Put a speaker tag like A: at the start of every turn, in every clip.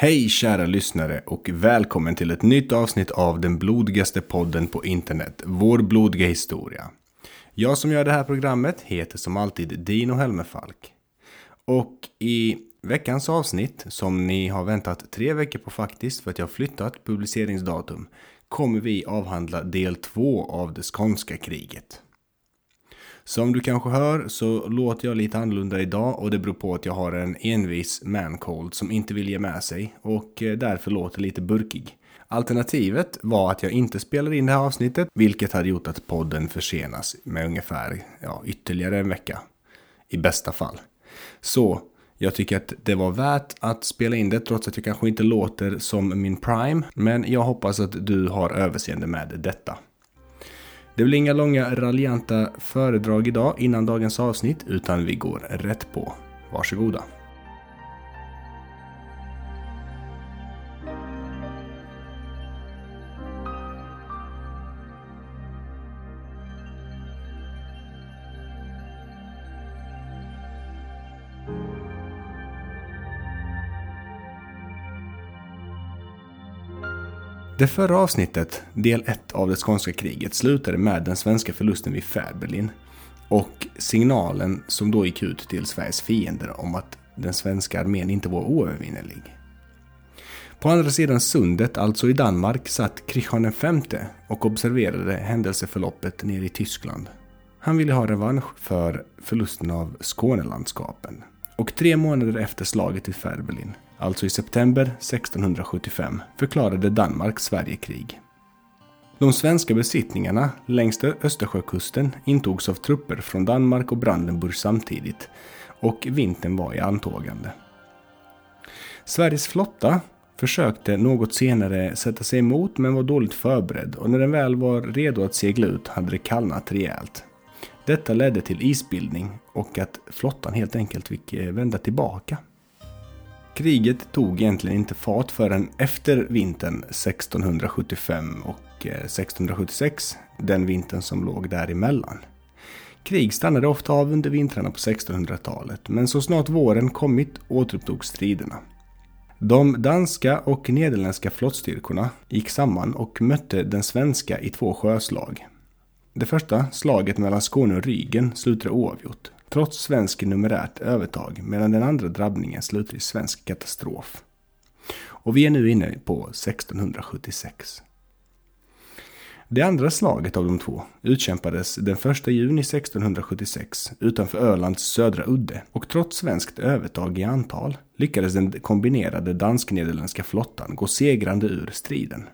A: Hej kära lyssnare och välkommen till ett nytt avsnitt av den blodigaste podden på internet, Vår blodiga historia. Jag som gör det här programmet heter som alltid Dino Helmerfalk. Och i veckans avsnitt, som ni har väntat tre veckor på faktiskt för att jag har flyttat publiceringsdatum, kommer vi avhandla del två av det skånska kriget. Som du kanske hör så låter jag lite annorlunda idag och det beror på att jag har en envis mancold som inte vill ge med sig och eh, därför låter lite burkig. Alternativet var att jag inte spelade in det här avsnittet, vilket hade gjort att podden försenas med ungefär ja, ytterligare en vecka. I bästa fall. Så jag tycker att det var värt att spela in det trots att jag kanske inte låter som min prime. Men jag hoppas att du har överseende med detta. Det blir inga långa raljanta föredrag idag innan dagens avsnitt utan vi går rätt på. Varsågoda. Det förra avsnittet, del 1 av det skånska kriget, slutade med den svenska förlusten vid Färberlin och signalen som då gick ut till Sveriges fiender om att den svenska armén inte var oövervinnerlig. På andra sidan sundet, alltså i Danmark, satt Kristian V och observerade händelseförloppet nere i Tyskland. Han ville ha revansch för förlusten av Skånelandskapen. Och tre månader efter slaget vid Färbelin alltså i september 1675, förklarade Danmark Sverigekrig. De svenska besittningarna längs Östersjökusten intogs av trupper från Danmark och Brandenburg samtidigt och vintern var i antågande. Sveriges flotta försökte något senare sätta sig emot men var dåligt förberedd och när den väl var redo att segla ut hade det kallnat rejält. Detta ledde till isbildning och att flottan helt enkelt fick eh, vända tillbaka. Kriget tog egentligen inte fart förrän efter vintern 1675 och eh, 1676, den vintern som låg däremellan. Krig stannade ofta av under vintrarna på 1600-talet, men så snart våren kommit återupptogs striderna. De danska och nederländska flottstyrkorna gick samman och mötte den svenska i två sjöslag. Det första slaget mellan Skåne och Rygen slutade oavgjort trots svensk numerärt övertag medan den andra drabbningen slutar i svensk katastrof. Och vi är nu inne på 1676. Det andra slaget av de två utkämpades den 1 juni 1676 utanför Ölands södra udde och trots svenskt övertag i antal lyckades den kombinerade dansk-nederländska flottan gå segrande ur striden.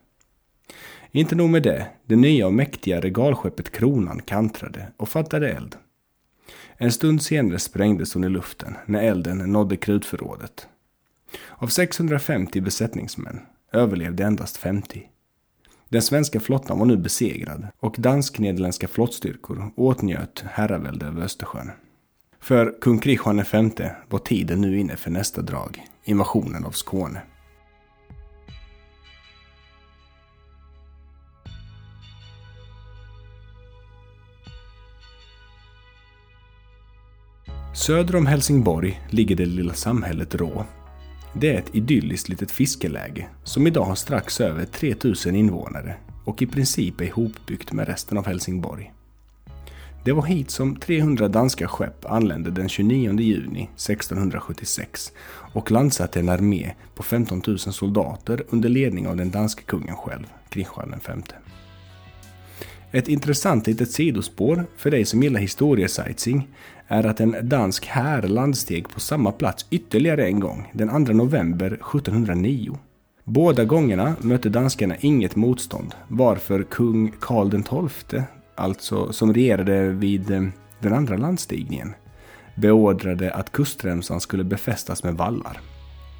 A: Inte nog med det, det nya och mäktiga regalskeppet Kronan kantrade och fattade eld. En stund senare sprängdes hon i luften när elden nådde krutförrådet. Av 650 besättningsmän överlevde endast 50. Den svenska flottan var nu besegrad och dansk-nederländska flottstyrkor åtnjöt herravälde över Östersjön. För kung Kristian V var tiden nu inne för nästa drag, invasionen av Skåne. Söder om Helsingborg ligger det lilla samhället Rå. Det är ett idylliskt litet fiskeläge som idag har strax över 3000 invånare och i princip är ihopbyggt med resten av Helsingborg. Det var hit som 300 danska skepp anlände den 29 juni 1676 och landsatte en armé på 15 000 soldater under ledning av den danske kungen själv, Kristian V. Ett intressant litet sidospår för dig som gillar historiesightseeing är att en dansk här landsteg på samma plats ytterligare en gång, den 2 november 1709. Båda gångerna mötte danskarna inget motstånd, varför kung Karl XII, alltså som regerade vid eh, den andra landstigningen, beordrade att kustremsan skulle befästas med vallar.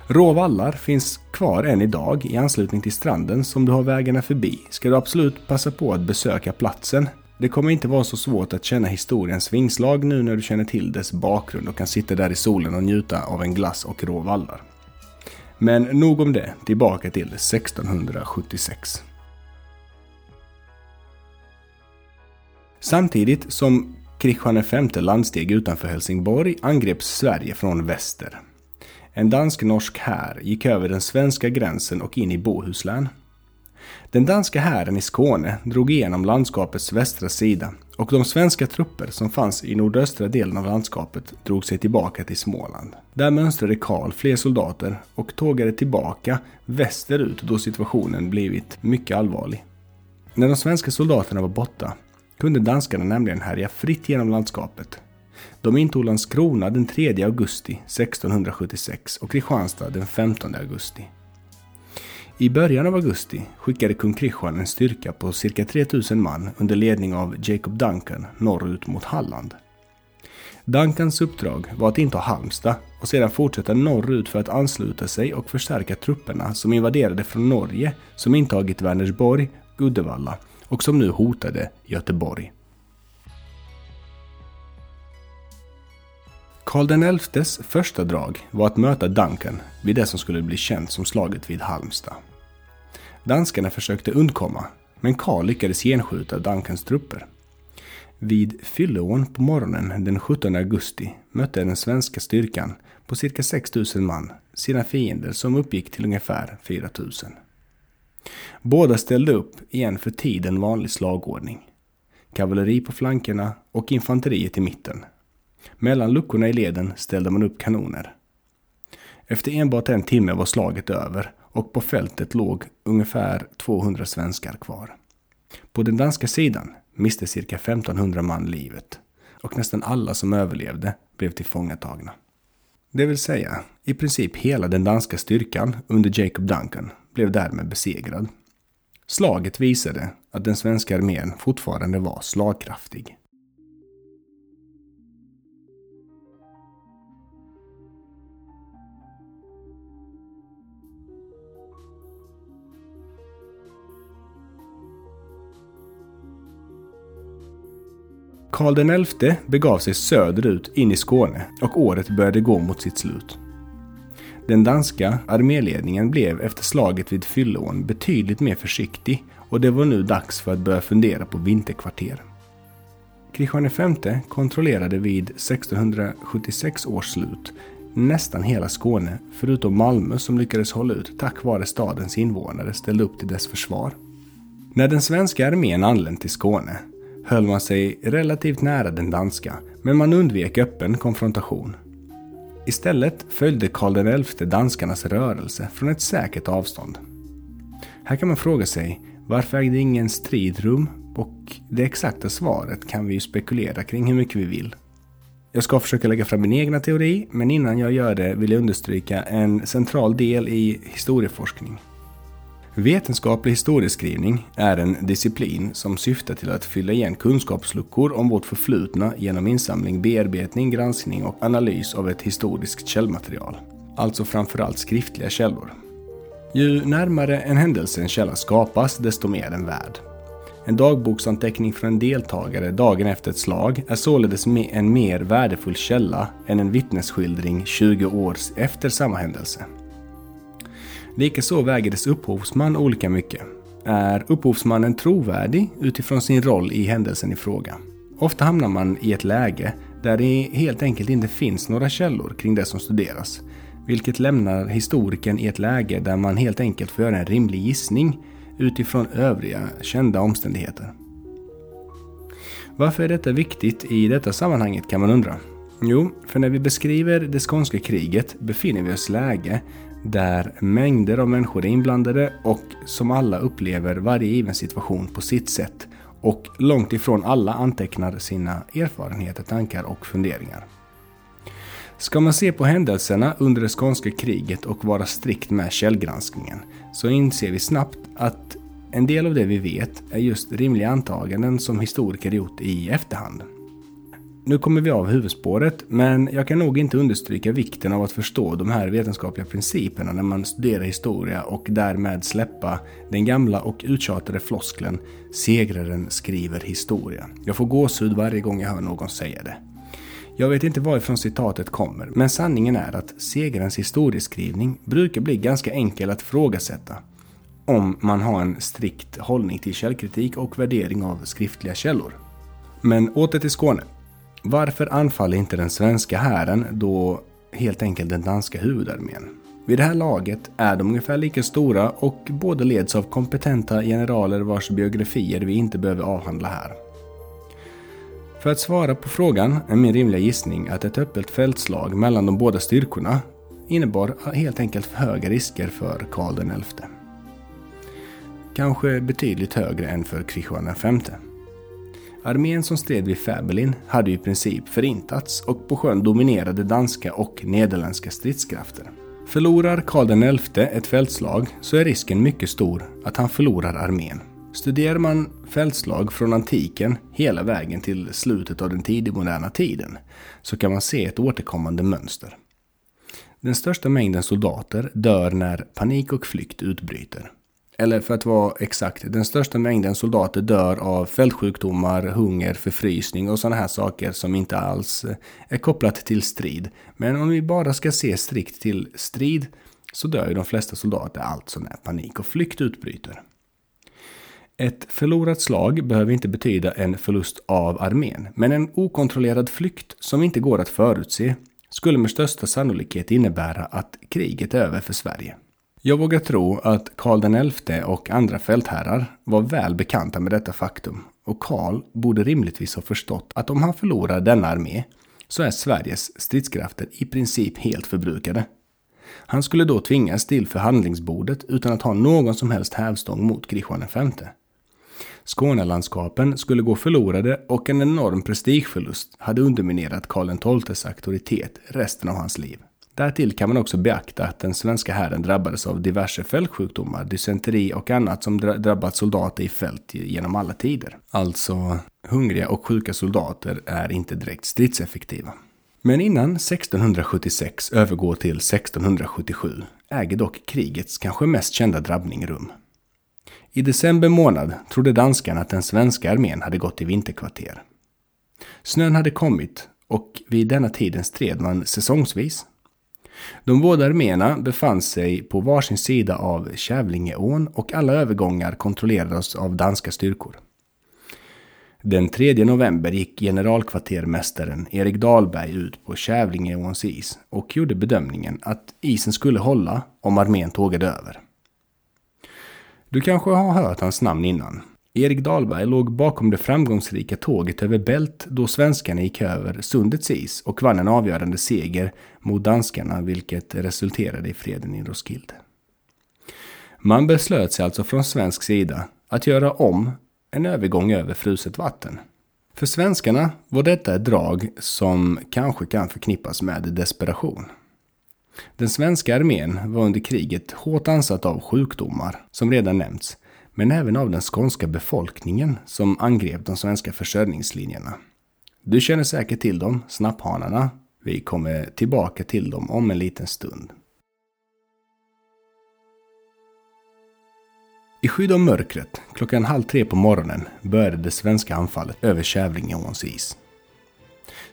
A: Rå vallar finns kvar än idag i anslutning till stranden som du har vägarna förbi. Ska du absolut passa på att besöka platsen. Det kommer inte vara så svårt att känna historiens vingslag nu när du känner till dess bakgrund och kan sitta där i solen och njuta av en glass och rå vallar. Men nog om det, tillbaka till 1676. Samtidigt som Kristian V landsteg utanför Helsingborg angreps Sverige från väster. En dansk-norsk här gick över den svenska gränsen och in i Bohuslän. Den danska hären i Skåne drog igenom landskapets västra sida och de svenska trupper som fanns i nordöstra delen av landskapet drog sig tillbaka till Småland. Där mönstrade Karl fler soldater och tågade tillbaka västerut då situationen blivit mycket allvarlig. När de svenska soldaterna var borta kunde danskarna nämligen härja fritt genom landskapet. De intog Landskrona den 3 augusti 1676 och Kristianstad den 15 augusti. I början av augusti skickade kung Kristian en styrka på cirka 3000 man under ledning av Jacob Duncan norrut mot Halland. Duncans uppdrag var att inta Halmstad och sedan fortsätta norrut för att ansluta sig och förstärka trupperna som invaderade från Norge som intagit Vänersborg, Uddevalla och som nu hotade Göteborg. Karl XIs första drag var att möta Duncan vid det som skulle bli känt som slaget vid Halmstad. Danskarna försökte undkomma, men Karl lyckades genskjuta Duncans trupper. Vid Fylleån på morgonen den 17 augusti mötte den svenska styrkan på cirka 6 000 man sina fiender som uppgick till ungefär 4 000. Båda ställde upp i en för tiden vanlig slagordning. Kavalleri på flankerna och infanteriet i mitten mellan luckorna i leden ställde man upp kanoner. Efter enbart en timme var slaget över och på fältet låg ungefär 200 svenskar kvar. På den danska sidan miste cirka 1500 man livet och nästan alla som överlevde blev tillfångatagna. Det vill säga, i princip hela den danska styrkan under Jacob Duncan blev därmed besegrad. Slaget visade att den svenska armén fortfarande var slagkraftig. Karl XI begav sig söderut in i Skåne och året började gå mot sitt slut. Den danska arméledningen blev efter slaget vid Fyllån betydligt mer försiktig och det var nu dags för att börja fundera på vinterkvarter. Kristian V kontrollerade vid 1676 års slut nästan hela Skåne förutom Malmö som lyckades hålla ut tack vare stadens invånare ställde upp till dess försvar. När den svenska armén anlänt till Skåne höll man sig relativt nära den danska, men man undvek öppen konfrontation. Istället följde Karl XI danskarnas rörelse från ett säkert avstånd. Här kan man fråga sig varför ägde ingen strid rum? Och det exakta svaret kan vi ju spekulera kring hur mycket vi vill. Jag ska försöka lägga fram min egna teori, men innan jag gör det vill jag understryka en central del i historieforskning. Vetenskaplig historieskrivning är en disciplin som syftar till att fylla igen kunskapsluckor om vårt förflutna genom insamling, bearbetning, granskning och analys av ett historiskt källmaterial. Alltså framförallt skriftliga källor. Ju närmare en händelse en källa skapas, desto mer är den värd. En dagboksanteckning från en deltagare dagen efter ett slag är således en mer värdefull källa än en vittnesskildring 20 år efter samma händelse. Likaså väger dess upphovsman olika mycket. Är upphovsmannen trovärdig utifrån sin roll i händelsen i fråga? Ofta hamnar man i ett läge där det helt enkelt inte finns några källor kring det som studeras. Vilket lämnar historikern i ett läge där man helt enkelt får göra en rimlig gissning utifrån övriga kända omständigheter. Varför är detta viktigt i detta sammanhanget kan man undra. Jo, för när vi beskriver det skånska kriget befinner vi oss i läge där mängder av människor är inblandade och som alla upplever varje given situation på sitt sätt och långt ifrån alla antecknar sina erfarenheter, tankar och funderingar. Ska man se på händelserna under det skånska kriget och vara strikt med källgranskningen så inser vi snabbt att en del av det vi vet är just rimliga antaganden som historiker gjort i efterhand. Nu kommer vi av huvudspåret, men jag kan nog inte understryka vikten av att förstå de här vetenskapliga principerna när man studerar historia och därmed släppa den gamla och uttjatade floskeln “segraren skriver historia”. Jag får gåshud varje gång jag hör någon säga det. Jag vet inte varifrån citatet kommer, men sanningen är att segrarens historieskrivning brukar bli ganska enkel att ifrågasätta om man har en strikt hållning till källkritik och värdering av skriftliga källor. Men åter till Skåne. Varför anfaller inte den svenska hären då helt enkelt den danska huvudarmén. Vid det här laget är de ungefär lika stora och båda leds av kompetenta generaler vars biografier vi inte behöver avhandla här. För att svara på frågan är min rimliga gissning att ett öppet fältslag mellan de båda styrkorna innebar helt enkelt höga risker för Karl XI. Kanske betydligt högre än för Kristian V. Armén som stred vid Fäbelin hade i princip förintats och på sjön dominerade danska och nederländska stridskrafter. Förlorar Karl XI ett fältslag så är risken mycket stor att han förlorar armén. Studerar man fältslag från antiken hela vägen till slutet av den tidigmoderna tiden så kan man se ett återkommande mönster. Den största mängden soldater dör när panik och flykt utbryter. Eller för att vara exakt, den största mängden soldater dör av fältsjukdomar, hunger, förfrysning och sådana här saker som inte alls eh, är kopplat till strid. Men om vi bara ska se strikt till strid så dör ju de flesta soldater alltså när panik och flykt utbryter. Ett förlorat slag behöver inte betyda en förlust av armén, men en okontrollerad flykt som inte går att förutse skulle med största sannolikhet innebära att kriget är över för Sverige. Jag vågar tro att Karl XI och andra fältherrar var väl bekanta med detta faktum och Karl borde rimligtvis ha förstått att om han förlorar denna armé så är Sveriges stridskrafter i princip helt förbrukade. Han skulle då tvingas till förhandlingsbordet utan att ha någon som helst hävstång mot Kristian V. Skånelandskapen skulle gå förlorade och en enorm prestigeförlust hade underminerat Karl XIIs auktoritet resten av hans liv. Därtill kan man också beakta att den svenska hären drabbades av diverse fältsjukdomar, dysenteri och annat som drabbat soldater i fält genom alla tider. Alltså, hungriga och sjuka soldater är inte direkt stridseffektiva. Men innan 1676 övergår till 1677 äger dock krigets kanske mest kända drabbning rum. I december månad trodde danskarna att den svenska armén hade gått i vinterkvarter. Snön hade kommit och vid denna tiden stred man säsongsvis. De båda arméerna befann sig på varsin sida av Kävlingeån och alla övergångar kontrollerades av danska styrkor. Den 3 november gick generalkvartermästaren Erik Dahlberg ut på Kävlingeåns is och gjorde bedömningen att isen skulle hålla om armén tågade över. Du kanske har hört hans namn innan. Erik Dahlberg låg bakom det framgångsrika tåget över Bält då svenskarna gick över sundets is och vann en avgörande seger mot danskarna vilket resulterade i freden i Roskilde. Man beslöt sig alltså från svensk sida att göra om en övergång över fruset vatten. För svenskarna var detta ett drag som kanske kan förknippas med desperation. Den svenska armén var under kriget hårt ansatt av sjukdomar, som redan nämnts, men även av den skånska befolkningen som angrep de svenska försörjningslinjerna. Du känner säkert till dem, snapphanarna. Vi kommer tillbaka till dem om en liten stund. I skydd av mörkret, klockan halv tre på morgonen, började det svenska anfallet över Kävlingeåns is.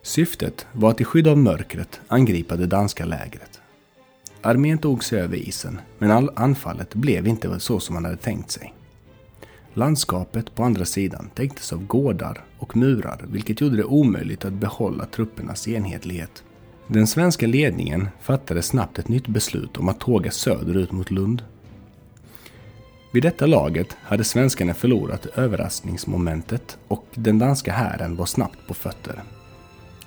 A: Syftet var att i skydd av mörkret angripa det danska lägret. Armén tog sig över isen, men anfallet blev inte så som man hade tänkt sig. Landskapet på andra sidan täcktes av gårdar och murar, vilket gjorde det omöjligt att behålla truppernas enhetlighet. Den svenska ledningen fattade snabbt ett nytt beslut om att tåga söderut mot Lund. Vid detta laget hade svenskarna förlorat överraskningsmomentet och den danska hären var snabbt på fötter.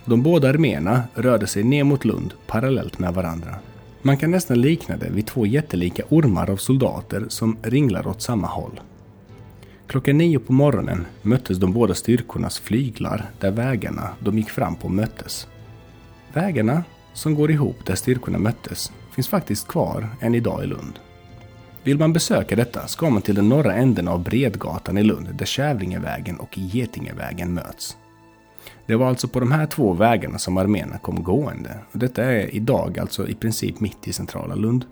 A: De båda arméerna rörde sig ner mot Lund parallellt med varandra. Man kan nästan likna det vid två jättelika ormar av soldater som ringlar åt samma håll. Klockan nio på morgonen möttes de båda styrkornas flyglar där vägarna de gick fram på möttes. Vägarna som går ihop där styrkorna möttes finns faktiskt kvar än idag i Lund. Vill man besöka detta ska man till den norra änden av Bredgatan i Lund där Kävlingevägen och Getingevägen möts. Det var alltså på de här två vägarna som arméerna kom gående. Och detta är idag alltså i princip mitt i centrala Lund.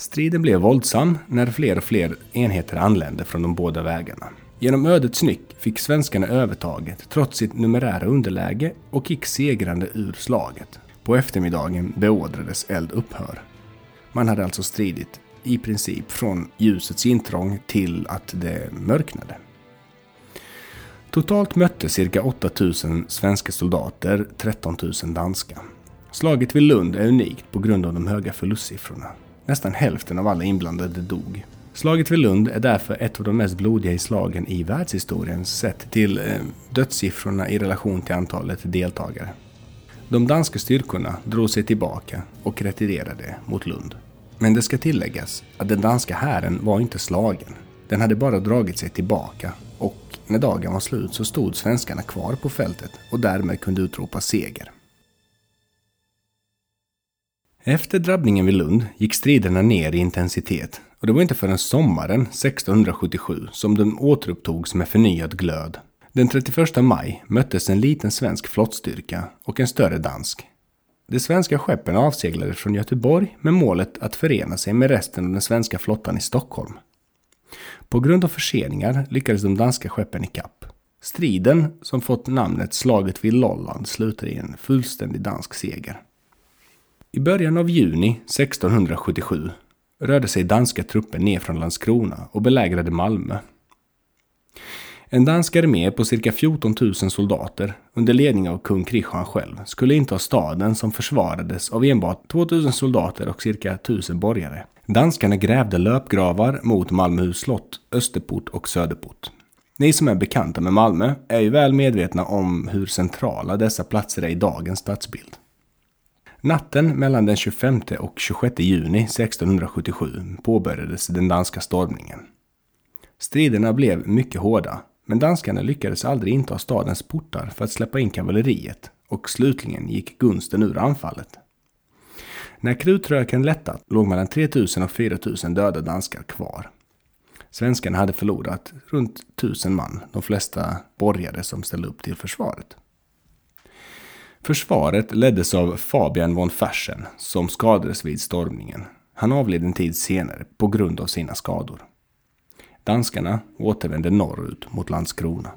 A: Striden blev våldsam när fler och fler enheter anlände från de båda vägarna. Genom ödets nyck fick svenskarna övertaget trots sitt numerära underläge och gick segrande ur slaget. På eftermiddagen beordrades eld upphör. Man hade alltså stridit i princip från ljusets intrång till att det mörknade. Totalt mötte cirka 8000 svenska soldater 13 000 danska. Slaget vid Lund är unikt på grund av de höga förlustsiffrorna. Nästan hälften av alla inblandade dog. Slaget vid Lund är därför ett av de mest blodiga i slagen i världshistorien sett till eh, dödssiffrorna i relation till antalet deltagare. De danska styrkorna drog sig tillbaka och retirerade mot Lund. Men det ska tilläggas att den danska hären var inte slagen. Den hade bara dragit sig tillbaka och när dagen var slut så stod svenskarna kvar på fältet och därmed kunde utropa seger. Efter drabbningen vid Lund gick striderna ner i intensitet och det var inte förrän sommaren 1677 som de återupptogs med förnyad glöd. Den 31 maj möttes en liten svensk flottstyrka och en större dansk. De svenska skeppen avseglade från Göteborg med målet att förena sig med resten av den svenska flottan i Stockholm. På grund av förseningar lyckades de danska skeppen i kapp. Striden, som fått namnet slaget vid Lolland, slutade i en fullständig dansk seger. I början av juni 1677 rörde sig danska trupper ner från Landskrona och belägrade Malmö. En dansk armé på cirka 14 000 soldater under ledning av kung Kristian själv skulle inta staden som försvarades av enbart 2000 soldater och cirka 1000 borgare. Danskarna grävde löpgravar mot Malmöhus slott, Österport och Söderport. Ni som är bekanta med Malmö är ju väl medvetna om hur centrala dessa platser är i dagens stadsbild. Natten mellan den 25 och 26 juni 1677 påbörjades den danska stormningen. Striderna blev mycket hårda, men danskarna lyckades aldrig inta stadens portar för att släppa in kavalleriet och slutligen gick gunsten ur anfallet. När krutröken lättat låg mellan 3000 och 4000 döda danskar kvar. Svenskarna hade förlorat runt 1000 man, de flesta borgare som ställde upp till försvaret. Försvaret leddes av Fabian von Fersen som skadades vid stormningen. Han avled en tid senare på grund av sina skador. Danskarna återvände norrut mot Landskrona.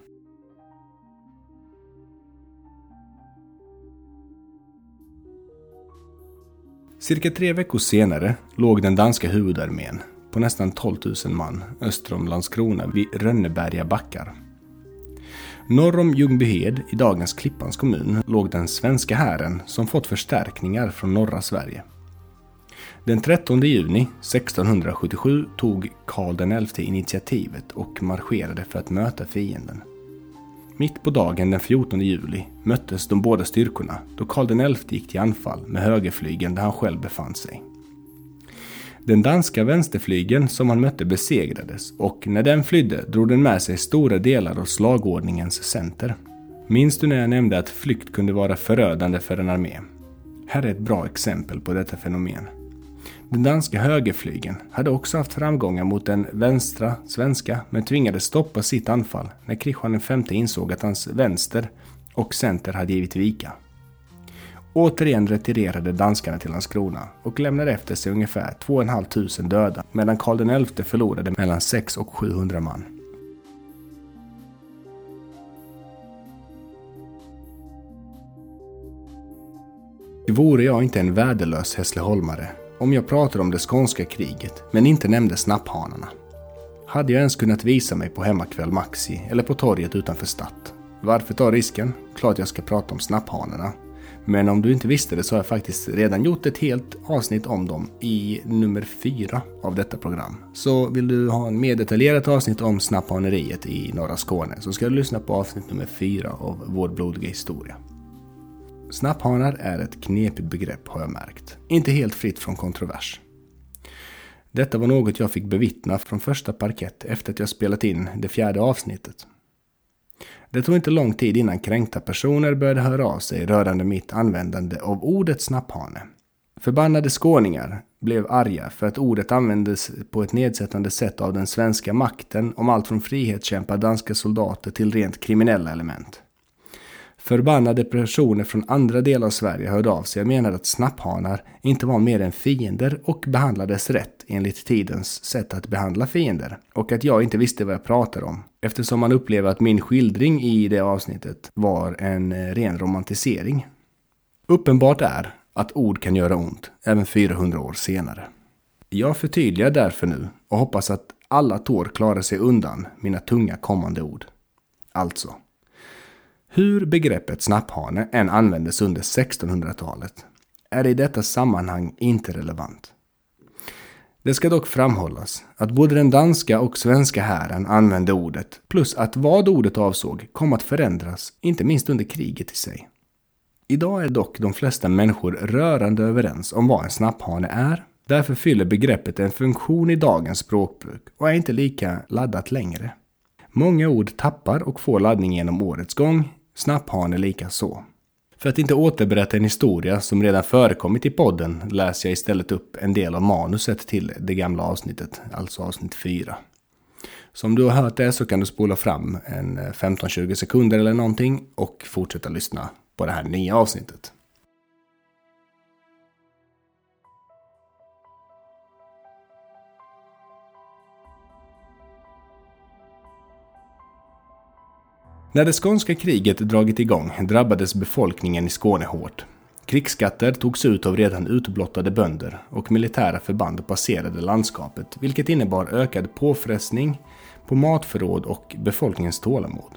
A: Cirka tre veckor senare låg den danska huvudarmén på nästan 12 000 man öster om Landskrona vid Rönneberga backar. Norr om Ljungbyhed i dagens Klippans kommun låg den svenska hären som fått förstärkningar från norra Sverige. Den 13 juni 1677 tog Karl XI initiativet och marscherade för att möta fienden. Mitt på dagen den 14 juli möttes de båda styrkorna då Karl XI gick till anfall med högerflygeln där han själv befann sig. Den danska vänsterflygeln som han mötte besegrades och när den flydde drog den med sig stora delar av slagordningens center. Minns du när jag nämnde att flykt kunde vara förödande för en armé? Här är ett bra exempel på detta fenomen. Den danska högerflygeln hade också haft framgångar mot den vänstra svenska men tvingades stoppa sitt anfall när Kristian V insåg att hans vänster och center hade givit vika. Återigen retirerade danskarna till Landskrona och lämnade efter sig ungefär 2 500 döda medan Karl XI förlorade mellan 600 och 700 man. Vore jag inte en värdelös Hässleholmare om jag pratade om det skånska kriget men inte nämnde snapphanarna. Hade jag ens kunnat visa mig på Hemmakväll Maxi eller på torget utanför Statt? Varför ta risken? Klart jag ska prata om snapphanarna men om du inte visste det så har jag faktiskt redan gjort ett helt avsnitt om dem i nummer fyra av detta program. Så vill du ha en mer detaljerat avsnitt om snapphaneriet i norra Skåne så ska du lyssna på avsnitt nummer fyra av Vår blodiga historia. Snapphanar är ett knepigt begrepp har jag märkt. Inte helt fritt från kontrovers. Detta var något jag fick bevittna från första parkett efter att jag spelat in det fjärde avsnittet. Det tog inte lång tid innan kränkta personer började höra av sig rörande mitt användande av ordet snapphane. Förbannade skåningar blev arga för att ordet användes på ett nedsättande sätt av den svenska makten om allt från frihetskämpar danska soldater till rent kriminella element. Förbannade personer från andra delar av Sverige hörde av sig och menade att snapphanar inte var mer än fiender och behandlades rätt enligt tidens sätt att behandla fiender. Och att jag inte visste vad jag pratade om. Eftersom man upplever att min skildring i det avsnittet var en eh, ren romantisering. Uppenbart är att ord kan göra ont, även 400 år senare. Jag förtydligar därför nu och hoppas att alla tår klarar sig undan mina tunga kommande ord. Alltså, hur begreppet snapphane än användes under 1600-talet är i detta sammanhang inte relevant. Det ska dock framhållas att både den danska och svenska hären använde ordet, plus att vad ordet avsåg kom att förändras, inte minst under kriget i sig. Idag är dock de flesta människor rörande överens om vad en snapphane är. Därför fyller begreppet en funktion i dagens språkbruk och är inte lika laddat längre. Många ord tappar och får laddning genom årets gång, snapphane lika så. För att inte återberätta en historia som redan förekommit i podden läser jag istället upp en del av manuset till det gamla avsnittet, alltså avsnitt 4. Så om du har hört det så kan du spola fram en eh, 15-20 sekunder eller någonting och fortsätta lyssna på det här nya avsnittet. När det skånska kriget dragit igång drabbades befolkningen i Skåne hårt. Krigsskatter togs ut av redan utblottade bönder och militära förband passerade landskapet, vilket innebar ökad påfrestning på matförråd och befolkningens tålamod.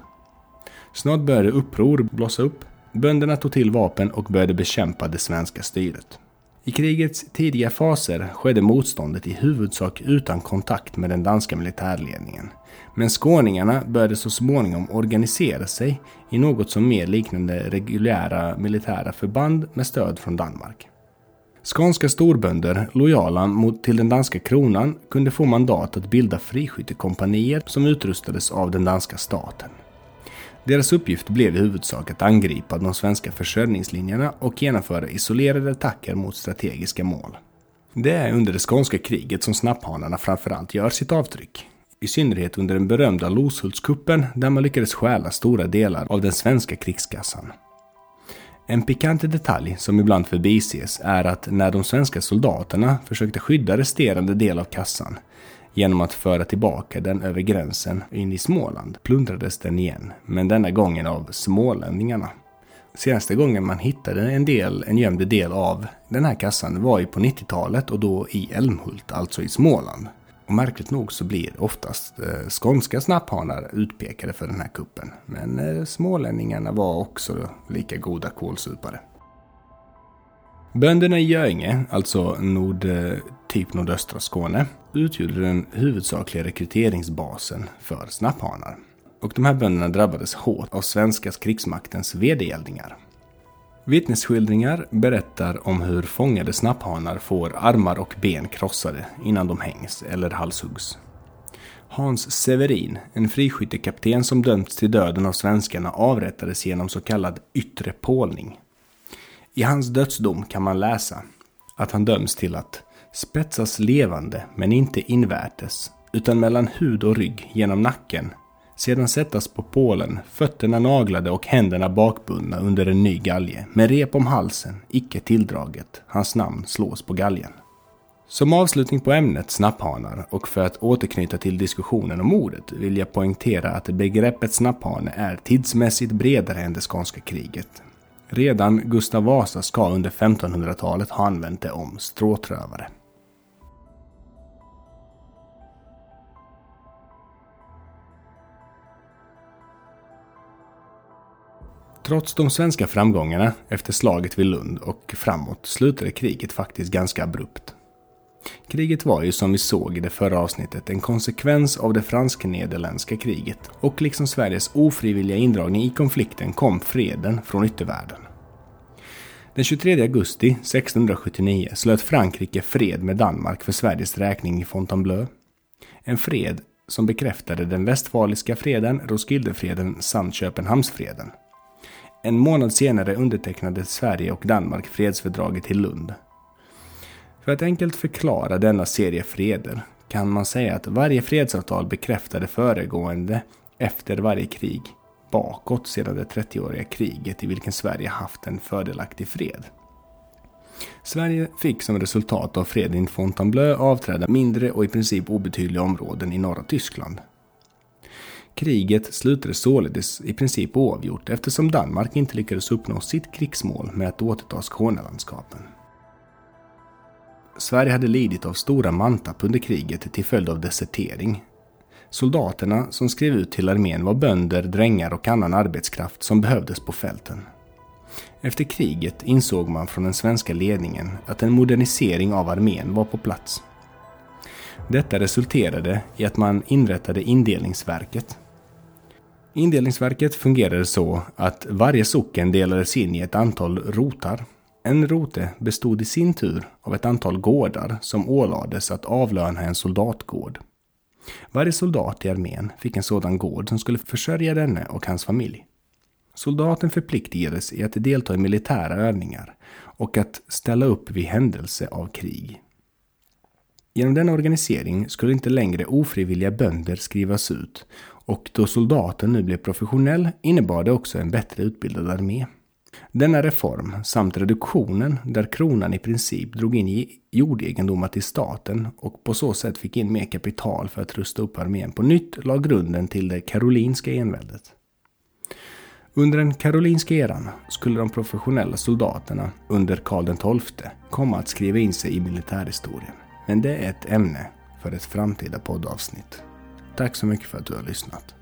A: Snart började uppror blossa upp. Bönderna tog till vapen och började bekämpa det svenska styret. I krigets tidiga faser skedde motståndet i huvudsak utan kontakt med den danska militärledningen. Men skåningarna började så småningom organisera sig i något som mer liknande reguljära militära förband med stöd från Danmark. Skånska storbönder, lojala mot till den danska kronan, kunde få mandat att bilda friskyttekompanier som utrustades av den danska staten. Deras uppgift blev i huvudsak att angripa de svenska försörjningslinjerna och genomföra isolerade attacker mot strategiska mål. Det är under det skånska kriget som snapphanarna framförallt gör sitt avtryck. I synnerhet under den berömda Loshultskuppen där man lyckades stjäla stora delar av den svenska krigskassan. En pikant detalj som ibland förbises är att när de svenska soldaterna försökte skydda resterande del av kassan genom att föra tillbaka den över gränsen in i Småland plundrades den igen, men denna gången av smålänningarna. Senaste gången man hittade en del, en gömd del av den här kassan var ju på 90-talet och då i Älmhult, alltså i Småland. Och märkligt nog så blir oftast eh, skånska snapphanar utpekade för den här kuppen. Men eh, smålänningarna var också lika goda kålsupare. Bönderna i Göinge, alltså nord-typ eh, nordöstra Skåne, utgjorde den huvudsakliga rekryteringsbasen för snapphanar. Och de här bönderna drabbades hårt av svenska krigsmaktens vedergällningar. Vittnesskildringar berättar om hur fångade snapphanar får armar och ben krossade innan de hängs eller halshuggs. Hans Severin, en friskyttekapten som dömts till döden av svenskarna, avrättades genom så kallad yttre pålning. I hans dödsdom kan man läsa att han döms till att spetsas levande men inte invärtes utan mellan hud och rygg genom nacken sedan sättas på pålen, fötterna naglade och händerna bakbundna under en ny galge, med rep om halsen, icke tilldraget. Hans namn slås på galgen. Som avslutning på ämnet snapphanar och för att återknyta till diskussionen om ordet vill jag poängtera att begreppet snapphane är tidsmässigt bredare än det skånska kriget. Redan Gustav Vasa ska under 1500-talet ha använt det om stråtrövare. Trots de svenska framgångarna efter slaget vid Lund och framåt slutade kriget faktiskt ganska abrupt. Kriget var ju som vi såg i det förra avsnittet en konsekvens av det fransk-nederländska kriget och liksom Sveriges ofrivilliga indragning i konflikten kom freden från yttervärlden. Den 23 augusti 1679 slöt Frankrike fred med Danmark för Sveriges räkning i Fontainebleau. En fred som bekräftade den västfaliska freden, Roskildefreden samt Köpenhamnsfreden. En månad senare undertecknade Sverige och Danmark fredsfördraget i Lund. För att enkelt förklara denna serie freder kan man säga att varje fredsavtal bekräftade föregående efter varje krig bakåt sedan det 30-åriga kriget i vilken Sverige haft en fördelaktig fred. Sverige fick som resultat av freden i Fontainebleau avträda mindre och i princip obetydliga områden i norra Tyskland Kriget slutade således i princip oavgjort eftersom Danmark inte lyckades uppnå sitt krigsmål med att återta Skånelandskapen. Sverige hade lidit av stora mantapp under kriget till följd av desertering. Soldaterna som skrev ut till armén var bönder, drängar och annan arbetskraft som behövdes på fälten. Efter kriget insåg man från den svenska ledningen att en modernisering av armén var på plats. Detta resulterade i att man inrättade Indelningsverket. Indelningsverket fungerade så att varje socken delades in i ett antal rotar. En rote bestod i sin tur av ett antal gårdar som ålades att avlöna en soldatgård. Varje soldat i armén fick en sådan gård som skulle försörja denne och hans familj. Soldaten förpliktigades i att delta i militära övningar och att ställa upp vid händelse av krig. Genom denna organisering skulle inte längre ofrivilliga bönder skrivas ut och då soldaten nu blev professionell innebar det också en bättre utbildad armé. Denna reform samt reduktionen där kronan i princip drog in jordegendomar till staten och på så sätt fick in mer kapital för att rusta upp armén på nytt la grunden till det karolinska enväldet. Under den karolinska eran skulle de professionella soldaterna under Karl XII komma att skriva in sig i militärhistorien. Men det är ett ämne för ett framtida poddavsnitt. Tack så mycket för att du har lyssnat.